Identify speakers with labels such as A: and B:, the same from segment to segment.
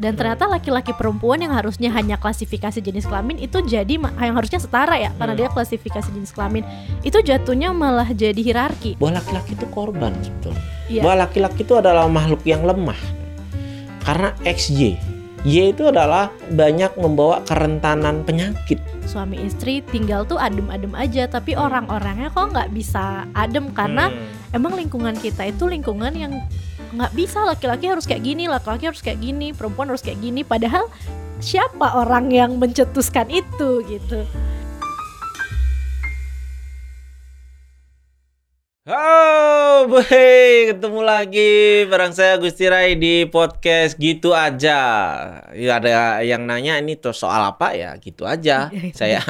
A: Dan ternyata laki-laki perempuan yang harusnya hanya klasifikasi jenis kelamin itu jadi yang harusnya setara ya karena
B: Hmm.
A: dia klasifikasi jenis kelamin itu jatuhnya malah jadi hierarki.
B: bahwa laki-laki itu korban sebetulnya.
A: Iya.
B: Bahwa laki-laki itu adalah makhluk yang lemah. Karena XY. Y itu adalah banyak membawa kerentanan penyakit.
A: Suami istri tinggal tuh adem-adem aja tapi orang-orangnya kok nggak bisa adem karena
B: Hmm.
A: emang lingkungan kita itu lingkungan yang nggak bisa laki-laki harus kayak gini, laki-laki harus kayak gini, perempuan harus kayak gini. Padahal siapa orang yang mencetuskan itu gitu?
B: Oh, boy, ketemu lagi bareng saya Gusti Rai di podcast gitu aja. Ya ada yang nanya ini tuh soal apa ya? Gitu aja. saya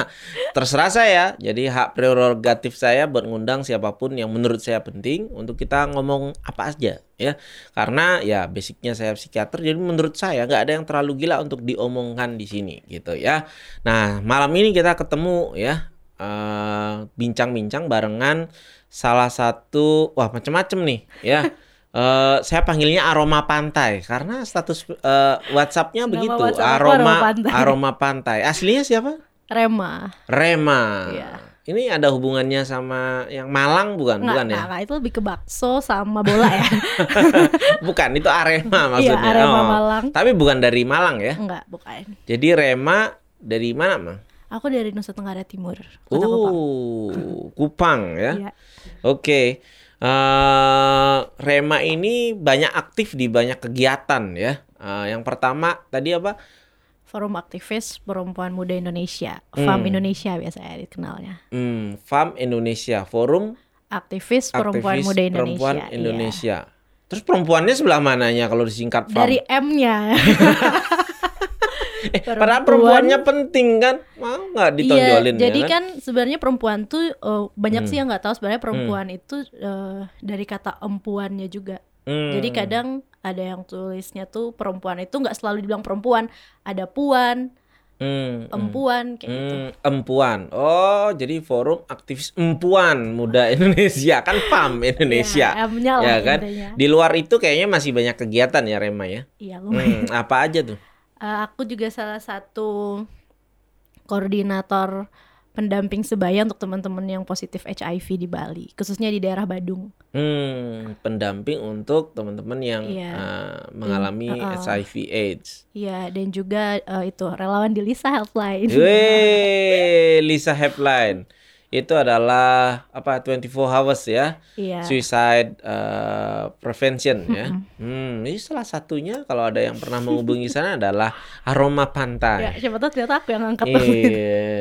B: terserah saya. Jadi hak prerogatif saya buat ngundang siapa pun yang menurut saya penting untuk kita ngomong apa aja ya. Karena ya basicnya saya psikiater jadi menurut saya nggak ada yang terlalu gila untuk diomongkan di sini gitu ya. Nah, malam ini kita ketemu ya eh, bincang-bincang barengan salah satu wah macem-macem nih ya Eh, saya panggilnya aroma pantai karena status eh, WhatsAppnya begitu
A: WhatsApp
B: aroma
A: aroma pantai.
B: aroma pantai aslinya siapa
A: Rema.
B: Rema
A: Iya.
B: ini ada hubungannya sama yang Malang bukan
A: Nggak,
B: bukan ya
A: nggak, itu lebih ke bakso sama bola ya.
B: bukan itu Arema
A: Iya,
B: maksudnya
A: Arema
B: Oh.
A: Malang.
B: tapi bukan dari Malang ya
A: Enggak, bukan.
B: jadi Rema dari mana mah
A: Aku dari Nusa Tenggara Timur, Kota Kupang.
B: Oh, Kupang ya.
A: Iya.
B: Oke. Eh, Rema ini banyak aktif di banyak kegiatan ya. Eh, yang pertama tadi apa?
A: Forum Aktivis Perempuan Muda Indonesia,
B: Hmm.
A: FAM Indonesia biasanya dikenalnya.
B: Hmm, FAM Indonesia, Forum
A: Aktivis Perempuan
B: Aktivis
A: Muda Indonesia.
B: Perempuan
A: iya.
B: Indonesia. Terus perempuannya sebelah mananya kalau disingkat FAM?
A: Dari M-nya.
B: eh, padahal perempuannya penting kan? Mau nggak ditonjolin
A: Iya, jadi
B: ya
A: kan sebenarnya perempuan tuh eh, banyak
B: Hmm.
A: sih yang nggak tahu sebenarnya perempuan itu eh, dari kata empuannya juga.
B: Hmm.
A: Jadi kadang ada yang tulisnya tuh perempuan itu nggak selalu dibilang perempuan, ada puan,
B: Hmm, hmm.
A: empuan kayak gitu.
B: Hmm, empuan. Oh, jadi forum aktivis empuan muda Indonesia kan PAM Indonesia.
A: Ya,
B: Ya kan?
A: intinya.
B: Di luar itu kayaknya masih banyak kegiatan ya Rema ya.
A: Iya, lumayan.
B: Hmm, apa aja tuh?
A: Eh, aku juga salah satu koordinator pendamping sebaya untuk teman-teman yang positif HIV di Bali, khususnya di daerah Badung.
B: Hmm, pendamping untuk teman-teman yang
A: Iya.
B: uh, mengalami
A: uh-uh.
B: HIV AIDS.
A: Iya, dan juga eh, itu relawan di Lisa Helpline.
B: Weh, Lisa Helpline. Itu adalah apa 24 hours ya.
A: Iya.
B: Suicide uh, prevention ya. Hmm, ini salah satunya kalau ada yang pernah menghubungi sana adalah Aroma Pantai.
A: Ya, siapa tahu ternyata aku yang angkat
B: Iya.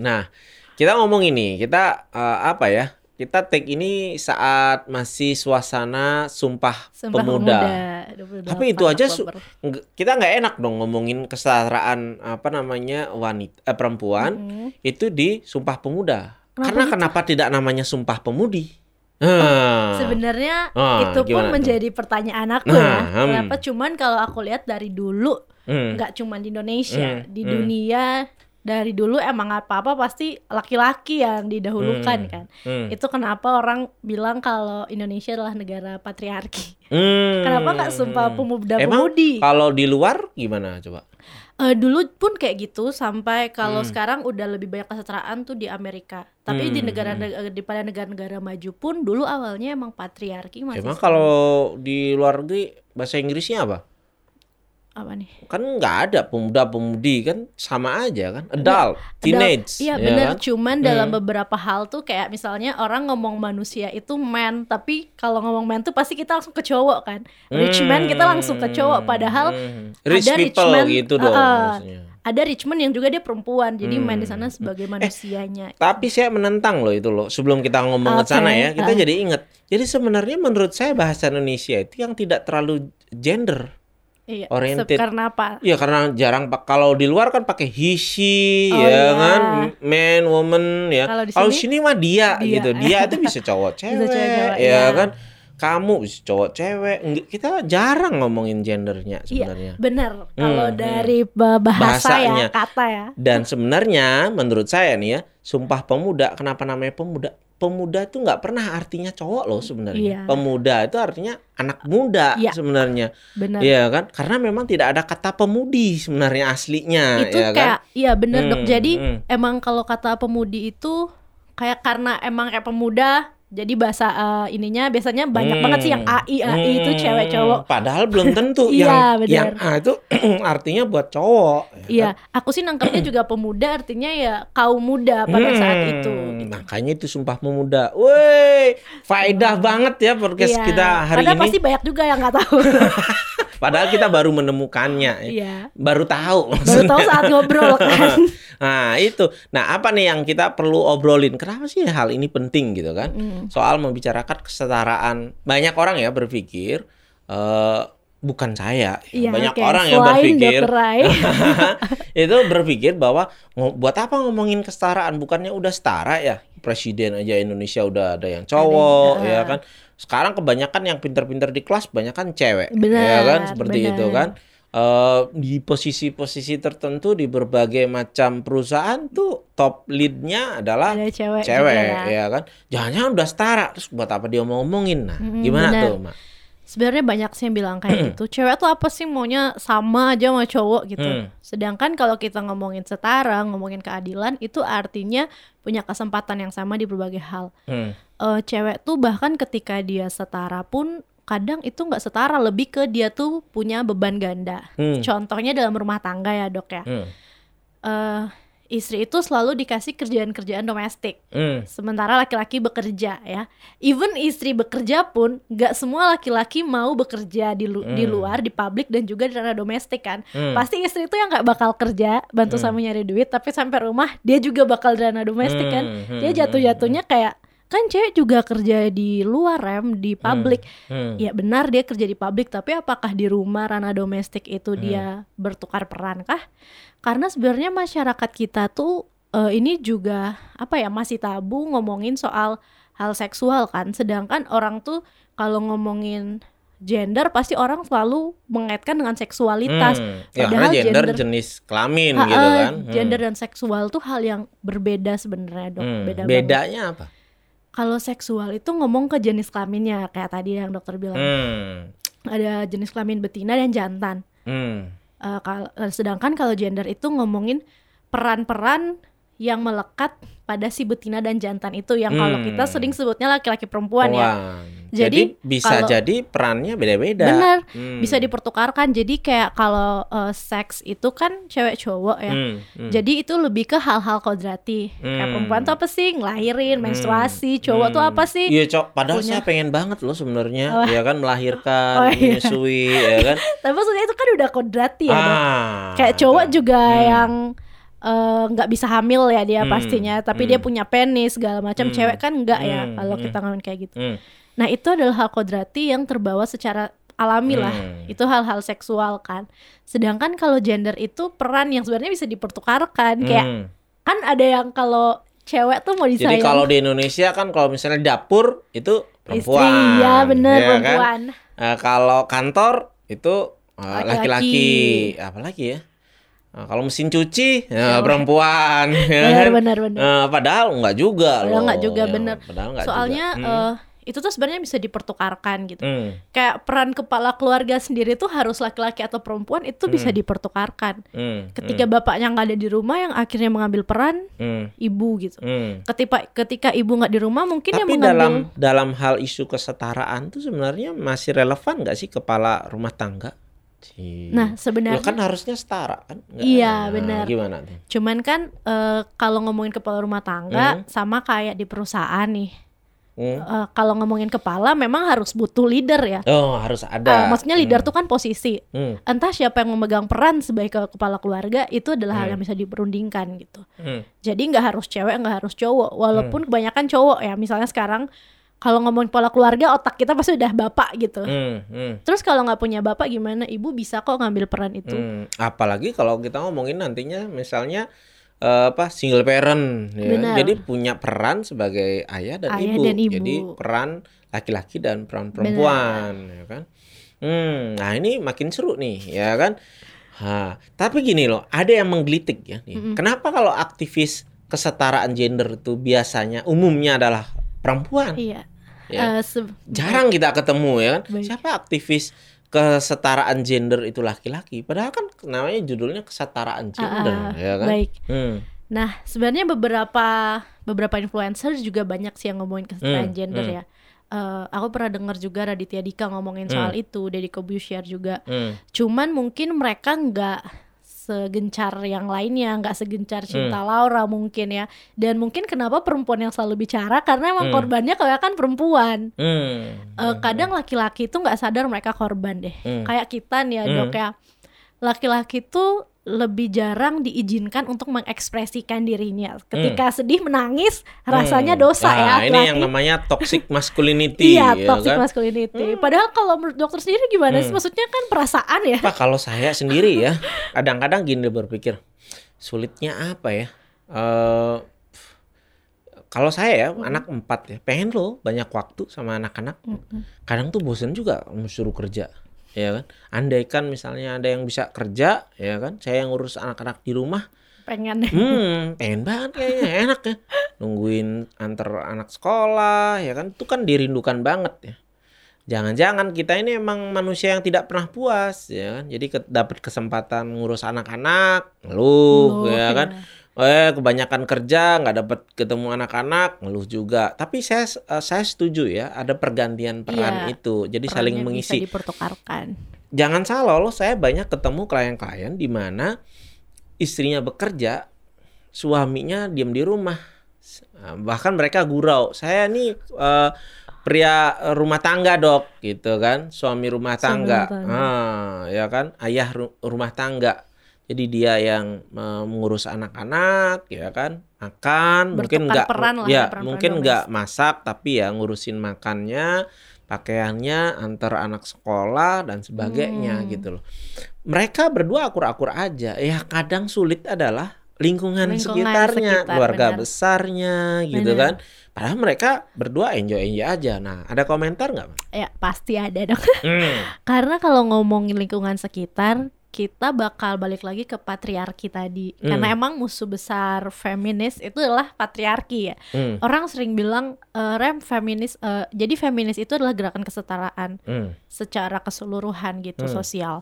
B: Nah, kita ngomong ini, kita eh, apa ya? Kita take ini saat masih suasana Sumpah,
A: Sumpah
B: Pemuda.
A: Pemuda, 28
B: Tapi itu aja su- kita nggak enak dong ngomongin kesetaraan apa namanya wanita eh, perempuan
A: Mm.
B: itu di Sumpah Pemuda.
A: Kenapa
B: Karena
A: gitu?
B: kenapa tidak namanya Sumpah Pemudi? Nah,
A: Sebenarnya
B: Ah,
A: itu pun menjadi pertanyaan aku
B: Nah,
A: ya.
B: hmm.
A: Kenapa cuman kalau aku lihat dari dulu
B: hmm,
A: nggak cuman di Indonesia,
B: Hmm,
A: di
B: hmm.
A: dunia dari dulu emang apa-apa pasti laki-laki yang didahulukan
B: Hmm,
A: kan.
B: hmm,
A: Itu kenapa orang bilang kalau Indonesia adalah negara patriarki.
B: hmm.
A: Kenapa nggak sumpah
B: Emang
A: pemuda-pemudi?
B: kalau di luar gimana coba?
A: Eh, dulu pun kayak gitu sampai kalau
B: Hmm.
A: sekarang udah lebih banyak kesetaraan tuh di Amerika. Tapi di
B: Hmm,
A: negara di pada negara-negara maju pun dulu awalnya emang patriarki masih
B: Emang kalau di luar negeri bahasa Inggrisnya apa?
A: Apa nih?
B: Kan nggak ada pemuda-pemudi kan sama aja kan? Adult, teenage.
A: Iya
B: ya
A: bener,
B: kan?
A: cuman dalam
B: Hmm.
A: beberapa hal tuh kayak misalnya orang ngomong manusia itu man, tapi kalau ngomong man tuh pasti kita langsung ke cowok kan. Rich man kita langsung ke cowok, padahal
B: Hmm. rich
A: ada rich
B: people
A: man,
B: gitu dong.
A: uh, uh,
B: maksudnya.
A: ada rich man yang juga dia perempuan, jadi man di sana
B: Hmm.
A: sebagai manusianya.
B: Tapi saya menentang loh itu loh. Sebelum kita ngomong ke
A: Oke,
B: sana ya, kita
A: ah.
B: jadi ingat. Jadi sebenarnya menurut saya bahasa Indonesia itu yang tidak terlalu gender.
A: Iya,
B: oriented.
A: karena apa?
B: Ya karena jarang pak kalau di luar kan pakai he she
A: Oh,
B: ya
A: iya.
B: kan man woman ya.
A: Kalau di sini,
B: sini mah dia,
A: dia.
B: gitu. Dia itu bisa cowok cewek
A: cewek-cewek,
B: ya
A: iya.
B: kan. Kamu cowok cewek kita jarang ngomongin gendernya
A: Iya,
B: sebenarnya
A: benar. Kalau
B: Hmm,
A: dari ba- bahasa
B: Bahasanya.
A: ya, kata ya.
B: dan sebenarnya menurut saya nih ya sumpah pemuda kenapa namanya pemuda pemuda itu nggak pernah artinya cowok loh sebenarnya
A: Iya.
B: pemuda itu artinya anak muda
A: Iya.
B: sebenarnya
A: Benar.
B: Iya kan karena memang tidak ada kata pemudi sebenarnya aslinya
A: itu
B: ya kan
A: kayak iya bener
B: Hmm,
A: dok jadi
B: hmm.
A: emang kalau kata pemudi itu kayak karena emang kayak pemuda jadi bahasa eh, ininya biasanya banyak
B: Hmm.
A: banget sih yang AI AI itu
B: Hmm,
A: cewek cowok
B: Padahal belum tentu
A: Iya,
B: yang yang
A: benar.
B: A itu artinya buat cowok. ya
A: iya aku sih nangkepnya juga pemuda artinya ya kaum muda pada saat
B: Hmm,
A: itu
B: Makanya itu sumpah pemuda. Woi, faedah banget ya podcast
A: Iya.
B: kita hari
A: Padahal
B: ini.
A: pasti banyak juga yang nggak tahu
B: Padahal kita baru menemukannya. ya.
A: iya
B: Baru tahu.
A: baru tahu saat ngobrol kan
B: nah, itu. Nah, apa nih yang kita perlu obrolin? Kenapa sih hal ini penting gitu kan?
A: Mm.
B: Soal membicarakan kesetaraan. Banyak orang ya berpikir eh bukan saya.
A: Iya,
B: Banyak
A: oke.
B: orang yang berpikir. itu berpikir bahwa buat apa ngomongin kesetaraan? Bukannya udah setara ya? Presiden aja Indonesia udah ada yang cowok
A: Ada,
B: ya kan? Sekarang kebanyakan yang pinter-pinter di kelas banyak kan cewek ya
A: Benar,
B: kan? Seperti
A: benar.
B: itu kan? Eh, di posisi-posisi tertentu di berbagai macam perusahaan tuh top leadnya adalah
A: ada cewek,
B: cewek
A: ya.
B: ya kan? Jangan-jangan udah setara terus buat apa dia mau ngomongin? Nah gimana
A: benar.
B: tuh mak
A: sebenarnya banyak sih yang bilang kayak gitu cewek tuh apa sih maunya sama aja sama cowok gitu
B: Hmm.
A: sedangkan kalau kita ngomongin setara ngomongin keadilan itu artinya punya kesempatan yang sama di berbagai hal
B: Hmm.
A: Eh, cewek tuh bahkan ketika dia setara pun kadang itu nggak setara lebih ke dia tuh punya beban ganda
B: Hmm.
A: contohnya dalam rumah tangga ya dok ya
B: Hmm.
A: Eh, istri itu selalu dikasih kerjaan-kerjaan domestik
B: Hmm.
A: sementara laki-laki bekerja ya. Even istri bekerja pun nggak semua laki-laki mau bekerja di lu- di
B: Hmm.
A: luar di publik dan juga di ranah domestik kan.
B: Hmm.
A: Pasti istri itu yang nggak bakal kerja bantu
B: Hmm.
A: sama nyari duit tapi sampai rumah dia juga bakal di ranah domestik kan.
B: Hmm,
A: Dia
B: hmm,
A: jatuh-jatuhnya kayak kan cewek juga kerja di luar rem di publik.
B: Hmm.
A: Ya benar dia kerja di publik tapi apakah di rumah ranah domestik itu
B: Hmm.
A: dia bertukar peran kah? Karena sebenarnya masyarakat kita tuh eh, ini juga apa ya masih tabu ngomongin soal hal seksual kan. Sedangkan orang tuh kalau ngomongin gender pasti orang selalu mengaitkan dengan seksualitas.
B: Hmm. Ya, karena
A: Padahal
B: gender,
A: gender-
B: jenis kelamin
A: Ha-ha,
B: gitu kan. Hmm.
A: Gender dan seksual tuh hal yang berbeda sebenarnya dok.
B: Hmm.
A: Beda banget.
B: Bedanya apa?
A: Kalau seksual itu ngomong ke jenis kelaminnya kayak tadi yang dokter bilang.
B: Hmm.
A: Ada jenis kelamin betina dan jantan.
B: Hmm.
A: Eh, kal- eh, sedangkan kalau gender itu ngomongin peran-peran yang melekat pada si betina dan jantan itu yang kalau
B: Hmm.
A: kita sering sebutnya laki-laki perempuan ya.
B: Wah,
A: Jadi,
B: Jadi, bisa
A: kalau-
B: jadi perannya beda-beda.
A: Benar,
B: Hmm.
A: bisa dipertukarkan. Jadi kayak kalau eh, seks itu kan cewek cowok ya.
B: Hmm, hmm.
A: Jadi itu lebih ke hal-hal kodrati. Kayak
B: Hmm.
A: perempuan tuh apa sih? Ngelahirin,
B: Hmm.
A: menstruasi. Cowok tuh
B: Hmm.
A: apa sih?
B: Iya, Cok. Padahal
A: Punya-
B: saya pengen banget loh sebenarnya,
A: Oh.
B: ya kan melahirkan,
A: Oh, iya.
B: menyusui, ya kan.
A: Tapi maksudnya itu kan udah kodrati ya.
B: Ah.
A: kayak cowok juga
B: Hmm.
A: yang eh, nggak bisa hamil ya dia
B: Hmm,
A: pastinya tapi
B: hmm.
A: dia punya penis segala macam
B: Hmm,
A: cewek kan enggak ya
B: hmm,
A: kalau
B: hmm.
A: kita ngomongin kayak gitu
B: Hmm.
A: nah itu adalah hal kodrati yang terbawa secara alami lah
B: Hmm.
A: itu hal-hal seksual kan sedangkan kalau gender itu peran yang sebenarnya bisa dipertukarkan kayak
B: Hmm.
A: kan ada yang kalau cewek tuh mau
B: Jadi
A: disayang
B: kalau di Indonesia kan kalau misalnya dapur itu
A: istri
B: perempuan.
A: ya bener
B: ya kan?
A: perempuan
B: Eh, kalau kantor itu eh,
A: Laki-laki.
B: laki-laki. Apalagi ya? Nah, kalau mesin cuci ya,
A: Oh.
B: perempuan. ya
A: bener
B: kan?
A: bener bener
B: Eh, padahal enggak juga
A: Padahal
B: loh.
A: nggak juga,
B: Ya, enggak
A: soalnya
B: juga. Hmm.
A: eh, itu tuh sebenarnya bisa dipertukarkan gitu
B: Hmm,
A: kayak peran kepala keluarga sendiri tuh harus laki-laki atau perempuan itu bisa
B: Hmm.
A: dipertukarkan.
B: hmm,
A: Ketika bapaknya nggak ada di rumah yang akhirnya mengambil peran
B: hmm,
A: ibu gitu.
B: hmm.
A: Ketika ketika ibu nggak di rumah mungkin yang
B: Tapi
A: mengambil
B: dalam dalam hal isu kesetaraan tuh sebenarnya masih relevan nggak sih kepala rumah tangga?
A: Nah,
B: Ya
A: sebenarnya
B: kan harusnya setara kan? Nggak-
A: Iya,
B: Nah,
A: benar.
B: Gimana tuh?
A: cuman kan eh, kalau ngomongin kepala rumah tangga sama kayak di perusahaan nih.
B: Hmm?
A: Eh, kalau ngomongin kepala memang harus butuh leader ya.
B: Oh harus ada.
A: maksudnya leader tuh kan posisi.
B: Hmm,
A: Entah siapa yang memegang peran sebagai kepala keluarga itu adalah hal
B: Hmm.
A: yang bisa diperundingkan gitu.
B: hmm,
A: Jadi nggak harus cewek, nggak harus cowok.
B: Hmm.
A: Walaupun kebanyakan cowok ya. Misalnya sekarang kalau ngomongin pola keluarga, otak kita pasti udah bapak gitu.
B: hmm, hmm.
A: Terus kalau nggak punya bapak gimana? Ibu bisa kok ngambil peran itu.
B: Hmm, apalagi kalau kita ngomongin nantinya misalnya eh, apa single parent ya.
A: Benar.
B: Jadi punya peran sebagai ayah dan
A: Ayah
B: ibu.
A: dan ibu.
B: Jadi peran laki-laki dan perempuan ya kan hmm nah ini makin seru nih ya kan ha, tapi gini loh ada yang menggelitik ya nih.
A: Mm-mm.
B: kenapa kalau aktivis kesetaraan gender itu biasanya umumnya adalah perempuan
A: Iya.
B: Ya
A: se-
B: jarang kita ketemu ya kan
A: Baik.
B: siapa aktivis kesetaraan gender itu laki-laki padahal kan namanya judulnya kesetaraan gender
A: Ah, ah,
B: ya kan
A: Baik.
B: Hmm.
A: Nah, sebenarnya beberapa beberapa influencer juga banyak sih yang ngomongin kesetaraan
B: Hmm,
A: gender
B: hmm.
A: ya. Eh, aku pernah dengar juga Raditya Dika ngomongin
B: Hmm.
A: soal itu, Deddy Kobusier juga.
B: Hmm.
A: Cuman mungkin mereka nggak segencar yang lainnya, nggak segencar Cinta
B: Hmm.
A: Laura mungkin ya. Dan mungkin kenapa perempuan yang selalu bicara karena emang
B: Hmm.
A: korbannya kebanyakan perempuan.
B: Hmm.
A: Eh, kadang laki-laki itu nggak sadar mereka korban deh.
B: Hmm.
A: Kayak kita nih ya
B: Hmm.
A: dok ya. Laki-laki tuh lebih jarang diizinkan untuk mengekspresikan dirinya. Ketika sedih menangis rasanya
B: Hmm.
A: dosa
B: Ah,
A: ya.
B: ini yang namanya toxic masculinity
A: Iya,
B: ya
A: toxic
B: kan?
A: masculinity. Padahal kalau menurut dokter sendiri gimana sih?
B: Hmm.
A: Maksudnya kan perasaan ya.
B: Pak kalau saya sendiri ya kadang-kadang gini berpikir sulitnya apa ya Eh kalau saya ya
A: Hmm.
B: anak empat ya pengen loh banyak waktu sama anak-anak
A: Mm-mm.
B: kadang tuh bosen juga suruh kerja ya kan? Andaikan misalnya ada yang bisa kerja ya kan? Saya yang ngurus anak-anak di rumah.
A: Pengen.
B: Hmm pengen banget kayaknya enak ya. Nungguin antar anak sekolah ya kan? Itu kan dirindukan banget ya. Jangan-jangan kita ini emang manusia yang tidak pernah puas ya kan? Jadi ke- dapat kesempatan ngurus anak-anak ngeluh
A: Ngeluh,
B: ya kan eh kebanyakan kerja nggak dapat ketemu anak-anak ngeluh juga. Tapi saya eh, saya setuju ya ada pergantian peran
A: Iya,
B: itu. Jadi saling mengisi.
A: bisa dipertukarkan.
B: jangan salah loh saya banyak ketemu klien-klien di mana istrinya bekerja suaminya diam di rumah. Nah, bahkan mereka gurau saya nih eh, pria rumah tangga dok gitu kan. Suami rumah
A: Suami
B: tangga,
A: rumah tangga.
B: Ah, ya kan? Ayah ru- rumah tangga jadi dia yang mengurus anak-anak ya kan makan mungkin nggak
A: ya,
B: ya mungkin nggak masak tapi ya ngurusin makannya pakaiannya antar anak sekolah dan sebagainya
A: Hmm.
B: gitu loh mereka berdua akur-akur aja ya kadang sulit adalah lingkungan,
A: Lingkungan
B: sekitarnya
A: sekitar,
B: keluarga
A: benar.
B: besarnya gitu
A: Benar.
B: kan padahal mereka berdua enjoy enjoy aja nah ada komentar nggak?
A: Ya pasti ada dong.
B: hmm.
A: Karena kalau ngomongin lingkungan sekitar, kita bakal balik lagi ke patriarki tadi.
B: Hmm.
A: Karena emang musuh besar feminis itu adalah patriarki ya.
B: Hmm.
A: Orang sering bilang eh, rem feminis, eh, jadi feminis itu adalah gerakan kesetaraan
B: Hmm.
A: secara keseluruhan gitu
B: Hmm.
A: sosial.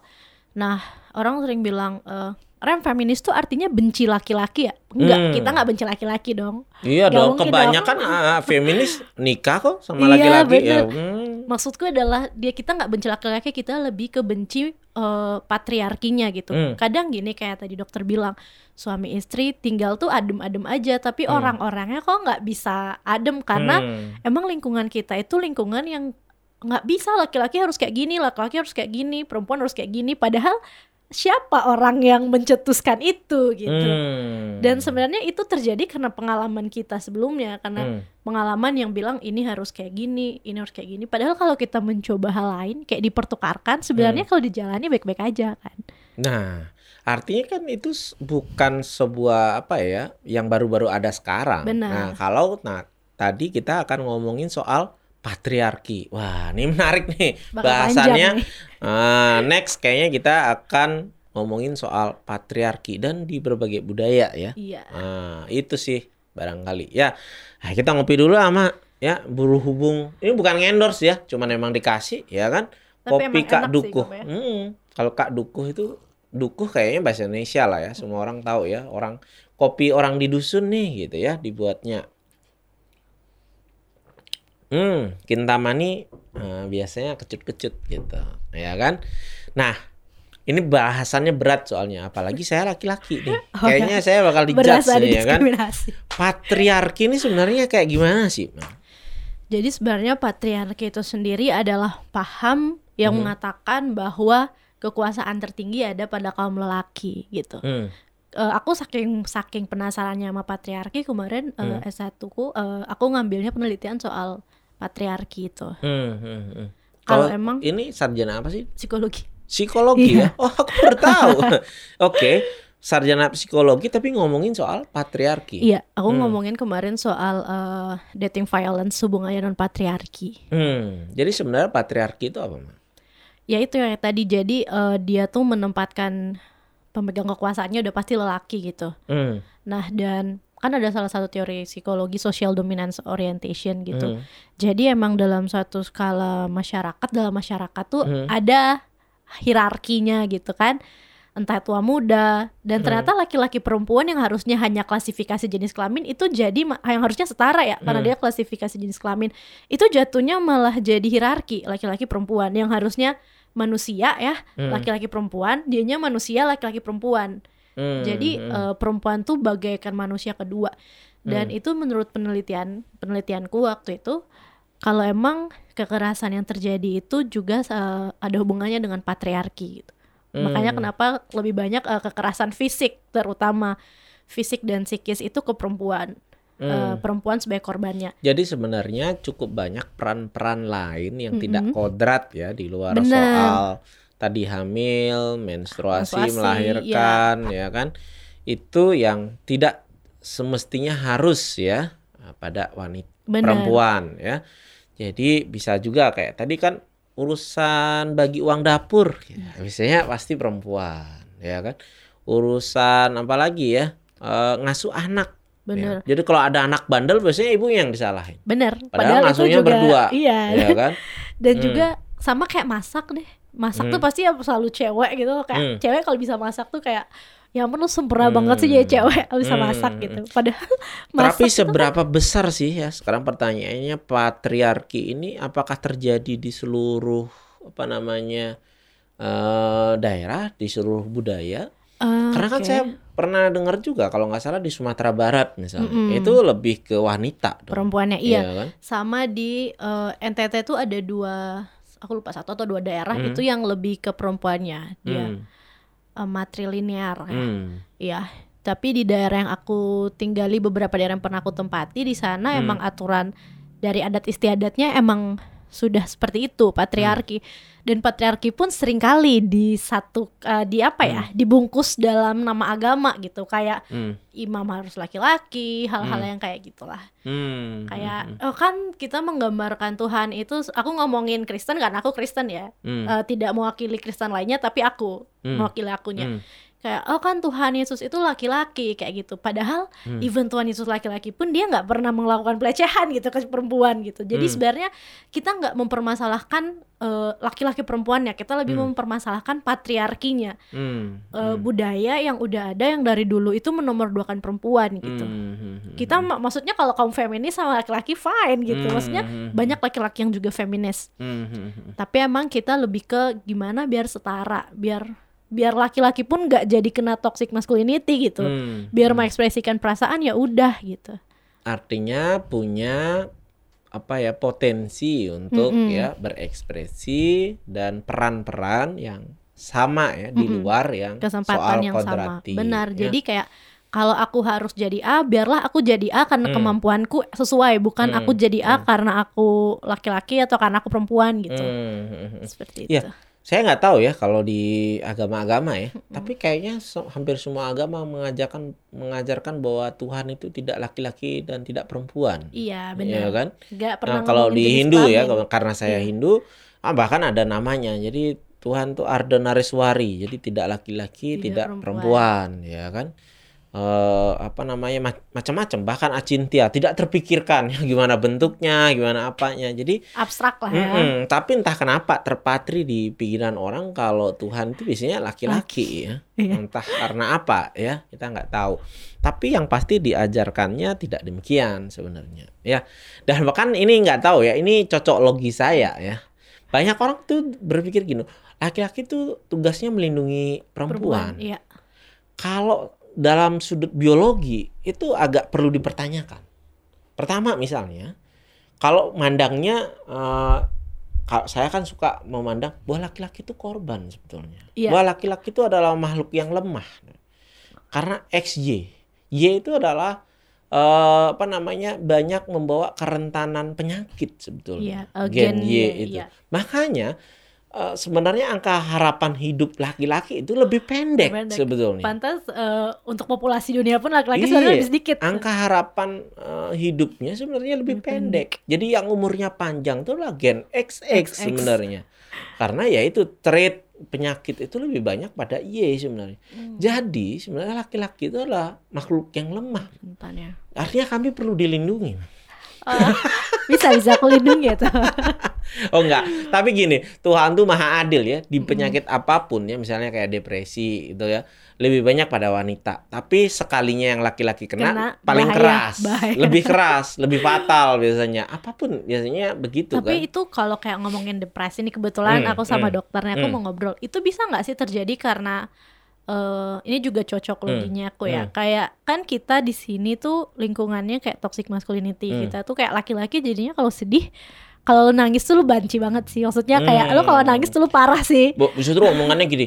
A: Nah orang sering bilang eh, rem feminis tuh artinya benci laki-laki ya? Enggak,
B: Hmm.
A: kita nggak benci laki-laki dong.
B: Iya
A: Nggak
B: dong, kebanyakan
A: dong.
B: ah, feminis nikah kok sama
A: Iya,
B: laki-laki ya.
A: bener.
B: Hmm.
A: Maksudku adalah dia kita nggak benci laki-laki, kita lebih ke benci eh, patriarkinya gitu.
B: Hmm.
A: Kadang gini kayak tadi dokter bilang, suami istri tinggal tuh adem-adem aja, tapi
B: Hmm.
A: orang-orangnya kok nggak bisa adem karena
B: Hmm.
A: emang lingkungan kita itu lingkungan yang nggak bisa laki-laki harus kayak gini, laki-laki harus kayak gini, perempuan harus kayak gini. Padahal siapa orang yang mencetuskan itu gitu.
B: Hmm.
A: Dan sebenarnya itu terjadi karena pengalaman kita sebelumnya, karena
B: Hmm.
A: pengalaman yang bilang ini harus kayak gini, ini harus kayak gini. Padahal kalau kita mencoba hal lain, kayak dipertukarkan, sebenarnya
B: Hmm.
A: kalau dijalani baik-baik aja kan.
B: Nah, artinya kan itu bukan sebuah apa ya yang baru-baru ada sekarang.
A: Benar.
B: Nah, kalau nah tadi kita akan ngomongin soal patriarki. Wah, ini menarik nih
A: Bakal
B: bahasannya.
A: nih.
B: Ah, next kayaknya kita akan ngomongin soal patriarki dan di berbagai budaya ya.
A: Iya.
B: Ah, itu sih barangkali ya. Nah, kita ngopi dulu sama ya berhubung ini bukan endorse ya, cuman emang dikasih ya kan.
A: Tapi
B: Kopi Kak
A: sih,
B: Dukuh.
A: Ya.
B: Hmm, kalau Kak Dukuh itu Dukuh kayaknya bahasa Indonesia lah ya, semua orang tahu ya. Orang kopi orang di dusun nih gitu ya dibuatnya. Hmm, kintamani eh, biasanya kecut-kecut gitu, ya kan? Nah, ini bahasannya berat soalnya, apalagi saya laki-laki nih.
A: Oh,
B: Kayaknya saya bakal dijudge nih, ya kan? Patriarki ini sebenarnya kayak gimana sih?
A: Jadi sebenarnya patriarki itu sendiri adalah paham yang
B: Mhm.
A: mengatakan bahwa kekuasaan tertinggi ada pada kaum lelaki gitu.
B: Hmm,
A: Eh, aku saking saking penasarannya sama patriarki kemarin
B: Hmm.
A: eh, S1 ku eh, aku ngambilnya penelitian soal patriarki itu.
B: hmm, hmm, hmm.
A: Kalau emang
B: ini sarjana apa sih?
A: psikologi.
B: Psikologi ya?
A: Iya.
B: Oh, aku baru tahu. Oke. sarjana psikologi tapi ngomongin soal patriarki.
A: Iya, aku
B: Hmm.
A: ngomongin kemarin soal eh, dating violence hubungannya non patriarki.
B: Hmm, jadi sebenarnya patriarki itu apa, Ma?
A: Ya itu yang tadi jadi eh, dia tuh menempatkan pemegang kekuasaannya udah pasti lelaki gitu.
B: Hmm.
A: Nah, dan kan ada salah satu teori psikologi social dominance orientation gitu.
B: Hmm.
A: Jadi emang dalam suatu skala masyarakat, dalam masyarakat tuh
B: Hmm.
A: ada hierarkinya gitu kan. Entah tua muda dan ternyata laki-laki perempuan yang harusnya hanya klasifikasi jenis kelamin itu jadi yang harusnya setara ya karena
B: Hmm.
A: dia klasifikasi jenis kelamin. Itu jatuhnya malah jadi hierarki laki-laki perempuan yang harusnya manusia ya,
B: Hmm.
A: laki-laki perempuan, dianya manusia laki-laki perempuan.
B: Hmm.
A: Jadi
B: Hmm.
A: eh, perempuan tuh bagaikan manusia kedua. Dan itu menurut penelitian penelitianku waktu itu kalau emang kekerasan yang terjadi itu juga eh, ada hubungannya dengan patriarki gitu. Makanya
B: Hmm.
A: kenapa lebih banyak eh, kekerasan fisik terutama fisik dan psikis itu ke perempuan.
B: Hmm.
A: perempuan sebagai korbannya.
B: Jadi sebenarnya cukup banyak peran-peran lain yang tidak
A: Mm-mm.
B: kodrat ya di luar
A: Benar.
B: soal tadi hamil, menstruasi,
A: Menstruasi,
B: melahirkan, ya kan? Itu yang tidak semestinya harus ya pada wanita
A: Benar.
B: perempuan ya. Jadi bisa juga kayak tadi kan urusan bagi uang dapur, ya, biasanya pasti perempuan, ya kan? Urusan apa lagi ya? Eh, ngasuh anak.
A: Bener.
B: ya. Jadi kalau ada anak bandel biasanya ibu yang disalahin.
A: Bener.
B: Padahal ngasuhnya berdua.
A: Iya.
B: ya kan?
A: Dan
B: Hmm.
A: juga sama kayak masak deh. Masak
B: Hmm.
A: tuh pasti ya selalu cewek gitu. Kayak
B: Hmm.
A: cewek kalau bisa masak tuh kayak ya ampun lu sempurna
B: Hmm.
A: banget sih jadi cewek bisa
B: Hmm.
A: masak gitu. Padahal
B: Tapi
A: masak itu-
B: seberapa besar sih ya sekarang pertanyaannya patriarki ini apakah terjadi di seluruh apa namanya eh, daerah di seluruh budaya?
A: Ah,
B: Karena kan
A: oke.
B: saya pernah dengar juga kalau nggak salah di Sumatera Barat misalnya
A: Mm-mm.
B: itu lebih ke wanita dong.
A: perempuannya iya.
B: kan?
A: Sama di eh, NTT tuh ada dua aku lupa satu atau dua daerah
B: Hmm.
A: itu yang lebih ke perempuannya. Dia
B: Hmm.
A: eh, matrilinear. ya.
B: Hmm.
A: Iya, tapi di daerah yang aku tinggali beberapa daerah yang pernah aku tempati di sana
B: Hmm.
A: emang aturan dari adat istiadatnya emang sudah seperti itu patriarki dan patriarki pun sering kali di satu eh, di apa ya dibungkus dalam nama agama gitu kayak
B: Hmm.
A: imam harus laki-laki hal-hal
B: Hmm.
A: yang kayak gitulah
B: Hmm.
A: kayak oh kan kita menggambarkan Tuhan itu aku ngomongin Kristen kan aku Kristen ya
B: Hmm.
A: Eh, tidak mewakili Kristen lainnya tapi aku
B: Hmm.
A: mewakili akunya
B: Hmm.
A: Kayak oh kan Tuhan Yesus itu laki-laki kayak gitu padahal
B: Hmm.
A: even Tuhan Yesus laki-laki pun dia nggak pernah melakukan pelecehan gitu ke perempuan gitu jadi
B: Hmm.
A: sebenarnya kita nggak mempermasalahkan eh, laki-laki perempuannya kita lebih
B: Hmm.
A: mempermasalahkan patriarkinya
B: Hmm.
A: Eh, budaya yang udah ada yang dari dulu itu menomorduakan perempuan gitu
B: Hmm. Hmm.
A: kita ma- maksudnya kalau kaum feminis sama laki-laki fine gitu
B: Hmm.
A: maksudnya
B: Hmm.
A: banyak laki-laki yang juga feminis
B: Hmm. Hmm.
A: tapi emang kita lebih ke gimana biar setara biar biar laki-laki pun nggak jadi kena toxic masculinity gitu
B: Hmm.
A: biar mengekspresikan perasaan ya udah gitu
B: artinya punya apa ya potensi untuk
A: Mm-mm.
B: ya berekspresi dan peran-peran yang sama ya di
A: Mm-mm.
B: luar yang
A: kesempatan
B: soal
A: yang sama benar
B: ya.
A: jadi kayak kalau aku harus jadi A biarlah aku jadi A karena
B: Hmm.
A: kemampuanku sesuai bukan
B: Hmm.
A: aku jadi A
B: Hmm.
A: karena aku laki-laki atau karena aku perempuan gitu
B: Hmm, hmm, hmm.
A: seperti
B: Iya.
A: itu
B: Saya nggak tahu ya kalau di agama-agama ya, tapi kayaknya hampir semua agama mengajarkan mengajarkan bahwa Tuhan itu tidak laki-laki dan tidak perempuan.
A: iya
B: Iya
A: benar
B: kan?
A: nggak pernah
B: Nah, kalau di Hindu ya, karena saya
A: Iya.
B: Hindu, ah, bahkan ada namanya. Jadi Tuhan tuh Ardhanariswari, jadi tidak laki-laki,
A: Tidak
B: tidak,
A: perempuan.
B: perempuan. ya kan? Eh, apa namanya ma- macam-macam, bahkan acintia, tidak terpikirkan gimana bentuknya, gimana apanya. Jadi,
A: abstrak lah ya
B: mm-mm, tapi entah kenapa terpatri di pikiran orang kalau Tuhan itu biasanya laki-laki ya,
A: Iya.
B: entah karena apa ya, kita nggak tahu. Tapi yang pasti diajarkannya tidak demikian sebenarnya, ya. Dan bahkan ini nggak tahu ya, ini cocok logi saya ya. Banyak orang tuh berpikir gini, laki-laki tuh tugasnya melindungi perempuan.
A: iya
B: Kalau dalam sudut biologi itu agak perlu dipertanyakan. Pertama misalnya, kalau mandangnya kalau saya kan suka memandang bahwa laki-laki itu korban sebetulnya.
A: Iya.
B: Bahwa laki-laki itu adalah makhluk yang lemah. Karena XY. Y itu adalah eh, apa namanya? banyak membawa kerentanan penyakit sebetulnya.
A: Iya, eh,
B: gen
A: gen
B: Y itu.
A: iya.
B: Makanya eh, sebenarnya angka harapan hidup laki-laki itu lebih pendek,
A: Pendek.
B: sebetulnya.
A: Pantas eh, untuk populasi dunia pun laki-laki
B: Iya,
A: sebenarnya lebih sedikit.
B: Angka harapan eh, hidupnya sebenarnya lebih
A: Lebih
B: pendek. Jadi yang umurnya panjang tuh lah gen XX
A: XX.
B: sebenarnya. Karena ya itu trait penyakit itu lebih banyak pada Y sebenarnya.
A: Hmm,
B: Jadi sebenarnya laki-laki itu adalah makhluk yang lemah.
A: ya.
B: Artinya kami perlu dilindungi.
A: Oh, bisa bisa aku lindungi ya tuh.
B: Oh enggak, tapi gini, Tuhan tuh maha adil ya. Di penyakit apa pun ya, misalnya kayak depresi gitu ya, lebih banyak pada wanita. Tapi sekalinya yang laki-laki kena,
A: Kena,
B: paling
A: bahaya,
B: keras,
A: bahaya.
B: lebih keras, lebih fatal biasanya. Apa pun biasanya begitu
A: Tapi
B: kan.
A: itu kalau kayak ngomongin depresi nih kebetulan
B: Hmm,
A: aku sama
B: hmm,
A: dokternya aku
B: hmm.
A: mau ngobrol. Itu bisa nggak sih terjadi karena eh ini juga cocok loginya aku ya.
B: hmm.
A: Kayak kan kita di sini tuh lingkungannya kayak toxic masculinity.
B: Hmm.
A: Kita tuh kayak laki-laki jadinya kalau sedih kalau lu nangis tuh lu banci banget sih. Maksudnya kayak lu kalau
B: Hmm.
A: nangis tuh lu parah sih.
B: Bu, justru omongannya gini,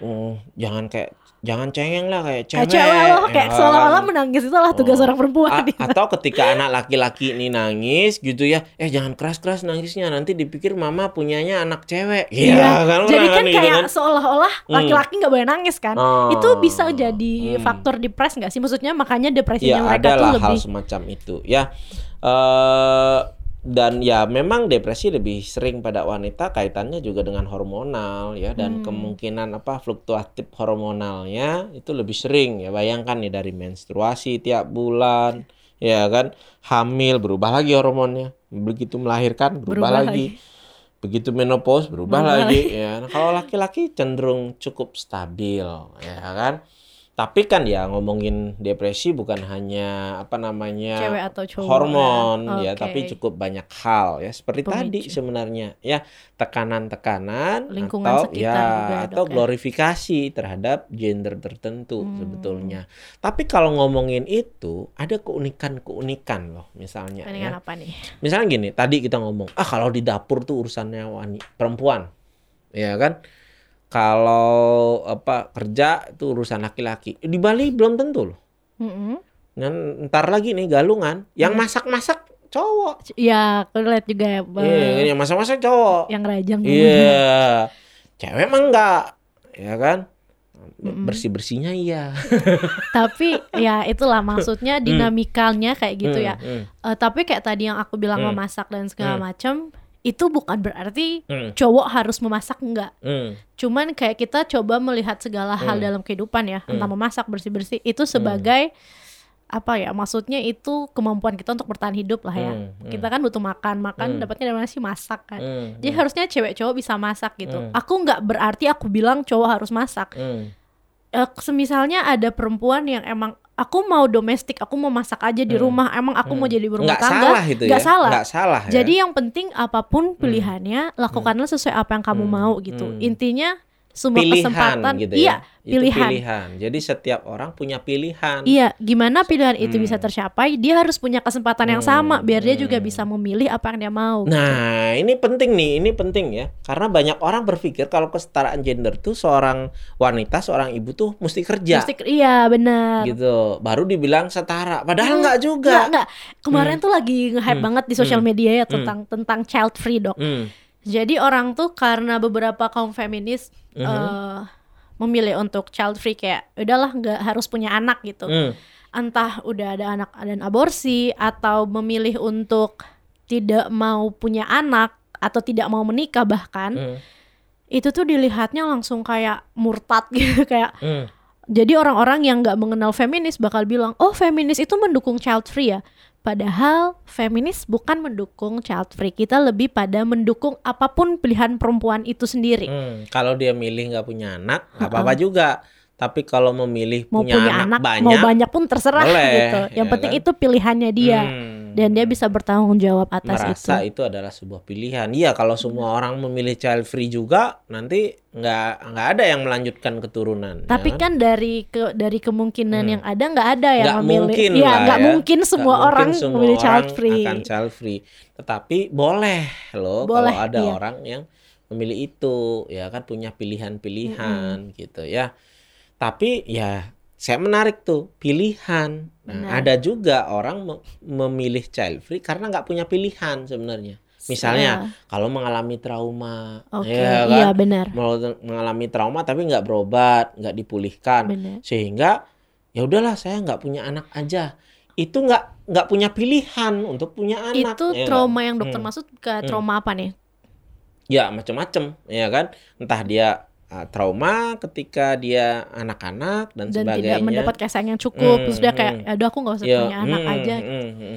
B: oh, jangan kayak jangan cengeng lah kayak cewek.
A: Kayak cewek kayak
B: ya
A: seolah-olah
B: kan?
A: menangis itu adalah tugas
B: Oh.
A: orang perempuan.
B: A-
A: gitu.
B: atau ketika anak laki-laki ini nangis gitu ya, eh jangan keras-keras nangisnya nanti dipikir mama punyanya anak cewek. Iya kan?
A: Jadi kan
B: gitu
A: kayak
B: kan?
A: seolah-olah
B: Hmm.
A: laki-laki nggak boleh nangis kan.
B: Oh.
A: Itu bisa jadi
B: Hmm.
A: faktor depres nggak sih? Maksudnya makanya depresinya
B: ya
A: mereka tuh
B: ada lah hal
A: lebih
B: semacam itu ya eh dan ya memang depresi lebih sering pada wanita kaitannya juga dengan hormonal ya dan
A: Hmm.
B: kemungkinan apa fluktuatif hormonalnya itu lebih sering ya. Bayangkan nih dari menstruasi tiap bulan ya kan hamil berubah lagi hormonnya. Begitu melahirkan berubah,
A: berubah
B: lagi. begitu menopause berubah
A: Berubah
B: lagi ya. Nah, kalau laki-laki cenderung cukup stabil ya kan tapi kan ya ngomongin depresi bukan hanya apa namanya
A: cewek atau cowok.
B: hormon
A: ya.
B: ya tapi cukup banyak hal ya seperti tadi
A: Pemicu.
B: sebenarnya ya tekanan-tekanan
A: Lingkungan
B: atau
A: sekitar
B: ya
A: juga,
B: atau
A: Dok, ya.
B: glorifikasi terhadap gender tertentu
A: Hmm.
B: sebetulnya tapi kalau ngomongin itu ada keunikan-keunikan loh misalnya ya
A: Mendingan apa nih?
B: misalnya gini tadi kita ngomong ah kalau di dapur tuh urusannya wanita perempuan ya kan kalau apa kerja itu urusan laki-laki di Bali belum tentu loh dan ntar lagi nih galungan yang
A: Hmm.
B: masak-masak cowok
A: Ya, aku lihat juga ya, Bang.
B: iya yang masak-masak cowok
A: yang rajang.
B: iya cewek mah enggak ya kan
A: Mm-mm.
B: bersih-bersihnya iya
A: Tapi ya itulah maksudnya dinamikanya kayak gitu
B: Hmm,
A: ya.
B: hmm,
A: Eh, tapi kayak tadi yang aku bilang
B: Hmm.
A: memasak dan segala
B: Hmm.
A: macam itu bukan berarti
B: hmm,
A: cowok harus memasak enggak.
B: hmm,
A: Cuman kayak kita coba melihat segala hal
B: Hmm.
A: dalam kehidupan ya, entah
B: Hmm.
A: memasak, bersih-bersih itu sebagai apa ya? Maksudnya itu kemampuan kita untuk bertahan hidup lah ya.
B: hmm,
A: Kita kan butuh makan, makan
B: Hmm.
A: dapatnya dari mana sih masak kan.
B: hmm,
A: Jadi
B: hmm,
A: harusnya cewek cowok bisa masak gitu.
B: Hmm.
A: Aku nggak berarti aku bilang cowok harus masak.
B: hmm,
A: Eh, semisalnya ada perempuan yang emang aku mau domestik, aku mau masak aja di
B: Hmm.
A: rumah, emang aku mau
B: hmm.
A: jadi berumah
B: nggak
A: tangga.
B: salah itu
A: nggak
B: ya
A: salah.
B: nggak salah ya.
A: Jadi yang penting apa pun pilihannya, lakukanlah sesuai apa yang kamu
B: Hmm.
A: mau gitu.
B: Hmm.
A: Intinya semua
B: pilihan
A: kesempatan,
B: gitu
A: iya,
B: ya. Itu
A: pilihan.
B: pilihan. Jadi setiap orang punya pilihan.
A: Iya, gimana pilihan itu
B: Hmm.
A: bisa tercapai? Dia harus punya kesempatan yang sama
B: Hmm,
A: biar dia juga
B: hmm.
A: bisa memilih apa yang dia mau. gitu.
B: Nah, ini penting nih, ini penting ya. Karena banyak orang berpikir kalau kesetaraan gender tuh seorang wanita, seorang ibu tuh mesti kerja.
A: Mesti- iya benar.
B: Gitu. Baru dibilang setara. Padahal
A: Hmm,
B: nggak
A: Enggak,
B: juga.
A: enggak. Kemarin tuh lagi nge-hype
B: Hmm.
A: banget di sosial
B: Hmm.
A: media ya
B: Hmm.
A: tentang tentang child free dok.
B: Hmm.
A: Jadi orang tuh karena beberapa kaum feminis
B: Mhm.
A: eh, memilih untuk child free kayak udahlah nggak harus punya anak gitu.
B: Hmm.
A: Entah udah ada anak dan aborsi atau memilih untuk tidak mau punya anak atau tidak mau menikah bahkan
B: Hmm.
A: itu tuh dilihatnya langsung kayak murtad gitu kayak
B: Hmm.
A: jadi orang-orang yang nggak mengenal feminis bakal bilang oh feminis itu mendukung child free ya padahal feminis bukan mendukung child free kita lebih pada mendukung apa pun pilihan perempuan itu sendiri
B: Hmm. Kalau dia milih nggak punya anak, nggak apa-apa juga. Tapi kalau memilih
A: mau
B: punya,
A: punya
B: anak,
A: anak,
B: banyak,
A: mau banyak pun terserah
B: boleh,
A: gitu yang
B: ya
A: penting
B: kan?
A: itu pilihannya dia
B: Hmm.
A: Dan dia bisa bertanggung jawab atas
B: merasa
A: itu
B: itu. adalah sebuah pilihan. Iya, kalau semua orang memilih child free juga, nanti nggak nggak ada yang melanjutkan keturunan. ya
A: tapi kan dari ke dari kemungkinan
B: Hmm.
A: yang ada nggak ada yang
B: nggak
A: memilih
B: mungkin lah
A: nggak
B: ya.
A: mungkin semua
B: mungkin
A: orang
B: semua
A: memilih child free
B: akan child free. Tetapi boleh loh
A: Boleh,
B: kalau ada
A: iya.
B: orang yang memilih itu, ya kan punya pilihan-pilihan gitu ya. Tapi ya saya menarik tuh pilihan. Nah,
A: Benar.
B: ada juga orang me- memilih child free karena nggak punya pilihan sebenarnya. Misalnya
A: ya.
B: kalau mengalami trauma,
A: Oke,
B: ya kan?
A: iya benar.
B: Mengalami trauma tapi nggak berobat, nggak dipulihkan,
A: Benar.
B: sehingga ya udahlah saya nggak punya anak aja. Itu nggak nggak punya pilihan untuk punya anak.
A: Itu
B: ya
A: trauma yang dokter
B: Hmm.
A: maksud ke trauma apa nih?
B: Ya macam-macam, ya kan? Entah dia uh, trauma ketika dia anak-anak dan,
A: Dan
B: sebagainya.
A: tidak mendapat kasih sayang yang cukup,
B: Hmm,
A: terus dia kayak,
B: hmm.
A: aduh aku nggak usah
B: Ya,
A: punya anak
B: hmm,
A: aja.
B: hmm, hmm.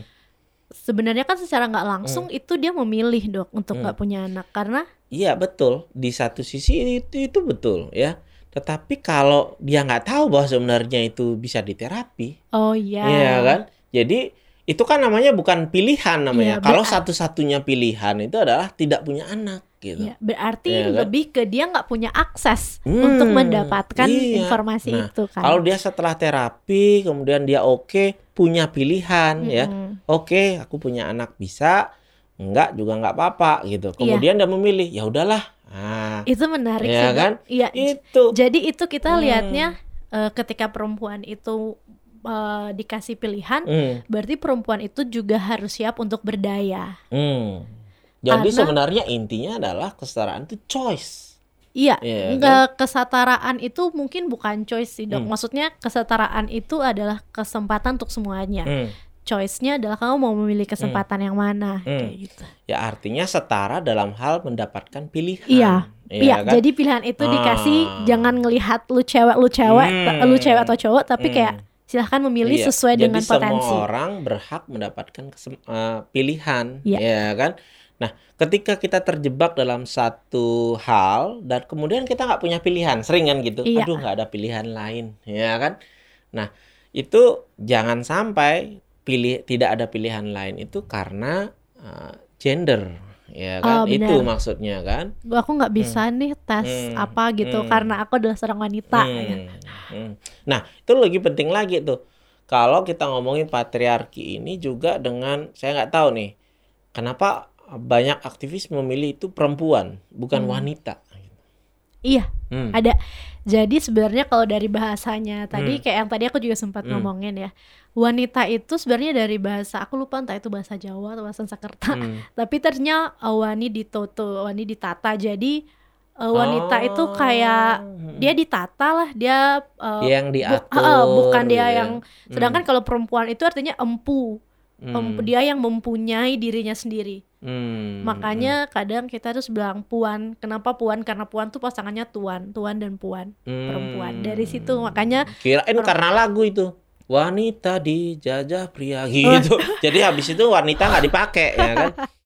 A: Sebenarnya kan secara nggak langsung itu dia memilih dok untuk
B: Hmm.
A: nggak punya anak karena
B: Iya betul. Di satu sisi itu itu betul ya. Tetapi kalau dia nggak tahu bahwa sebenarnya itu bisa diterapi,
A: oh iya.
B: Iya kan? Jadi itu kan namanya bukan pilihan namanya.
A: Iya,
B: Kalau satu-satunya pilihan itu adalah tidak punya anak gitu.
A: Iya, berarti
B: Iya kan?
A: lebih ke dia nggak punya akses
B: Hmm,
A: untuk mendapatkan
B: iya.
A: informasi
B: Nah,
A: itu kan.
B: Kalau dia setelah terapi kemudian dia oke punya pilihan ya.
A: Mm-mm.
B: Oke, aku punya anak bisa, enggak juga nggak apa-apa gitu.
A: Iya.
B: Kemudian dia memilih, ya udahlah. Nah,
A: Itu menarik
B: Iya
A: sih,
B: kan?
A: Iya.
B: itu.
A: Jadi itu kita
B: Hmm.
A: lihatnya eh, ketika perempuan itu eh, dikasih pilihan,
B: Hmm,
A: berarti perempuan itu juga harus siap untuk berdaya.
B: hmm. Jadi
A: Karena-
B: sebenarnya intinya adalah kesetaraan itu choice.
A: Iya,
B: Iya,
A: nggak kesetaraan itu mungkin bukan choice sih dok.
B: Hmm.
A: Maksudnya kesetaraan itu adalah kesempatan untuk semuanya.
B: Hmm.
A: Choice-nya adalah kamu mau memilih kesempatan yang mana,
B: Hmm.
A: kayak gitu.
B: Ya artinya setara dalam hal mendapatkan pilihan.
A: Iya, Iya,
B: kan?
A: jadi pilihan itu dikasih
B: Ah.
A: jangan ngelihat lu cewek lu cewek,
B: Hmm.
A: ta- lu cewek atau cowok, tapi
B: Hmm.
A: kayak silahkan memilih
B: Iya,
A: sesuai
B: jadi
A: dengan potensi.
B: semua orang berhak mendapatkan kesem- eh, pilihan,
A: Iya.
B: ya kan? Nah, ketika kita terjebak dalam satu hal dan kemudian kita nggak punya pilihan, sering kan gitu,
A: Iya.
B: aduh nggak ada pilihan lain, ya kan? Nah, itu jangan sampai pilih tidak ada pilihan lain itu karena eh, gender, ya kan?
A: Oh,
B: itu maksudnya kan?
A: Aku nggak bisa nih tes
B: Hmm.
A: apa gitu
B: Hmm.
A: karena aku adalah seorang wanita.
B: Hmm,
A: ya.
B: hmm. Nah, itu lebih penting lagi tuh. Kalau kita ngomongin patriarki ini juga dengan saya nggak tahu nih, kenapa banyak aktivis memilih itu perempuan, bukan
A: Hmm.
B: wanita.
A: Iya,
B: Hmm.
A: ada. Jadi sebenarnya kalau dari bahasanya tadi
B: Hmm.
A: kayak yang tadi aku juga sempat
B: Hmm.
A: ngomongin ya. Wanita itu sebenarnya dari bahasa aku lupa entah itu bahasa Jawa atau bahasa Sakerta.
B: Hmm.
A: Tapi ternyata uh, wani ditoto, wani ditata. Jadi uh, wanita
B: Oh.
A: itu kayak
B: Hmm.
A: dia ditata lah, dia uh,
B: yang
A: bu-
B: diatur,
A: uh, bukan dia
B: gitu ya.
A: yang sedangkan kalau perempuan itu artinya empu.
B: Hmm.
A: Em- dia yang mempunyai dirinya sendiri.
B: Hmm.
A: Makanya kadang kita harus bilang puan. Kenapa puan? Karena puan tuh pasangannya tuan, tuan dan puan.
B: Hmm.
A: perempuan. Dari situ makanya
B: kirain karena lagu itu wanita dijajah pria gitu. Jadi habis itu wanita nggak dipakai ya kan?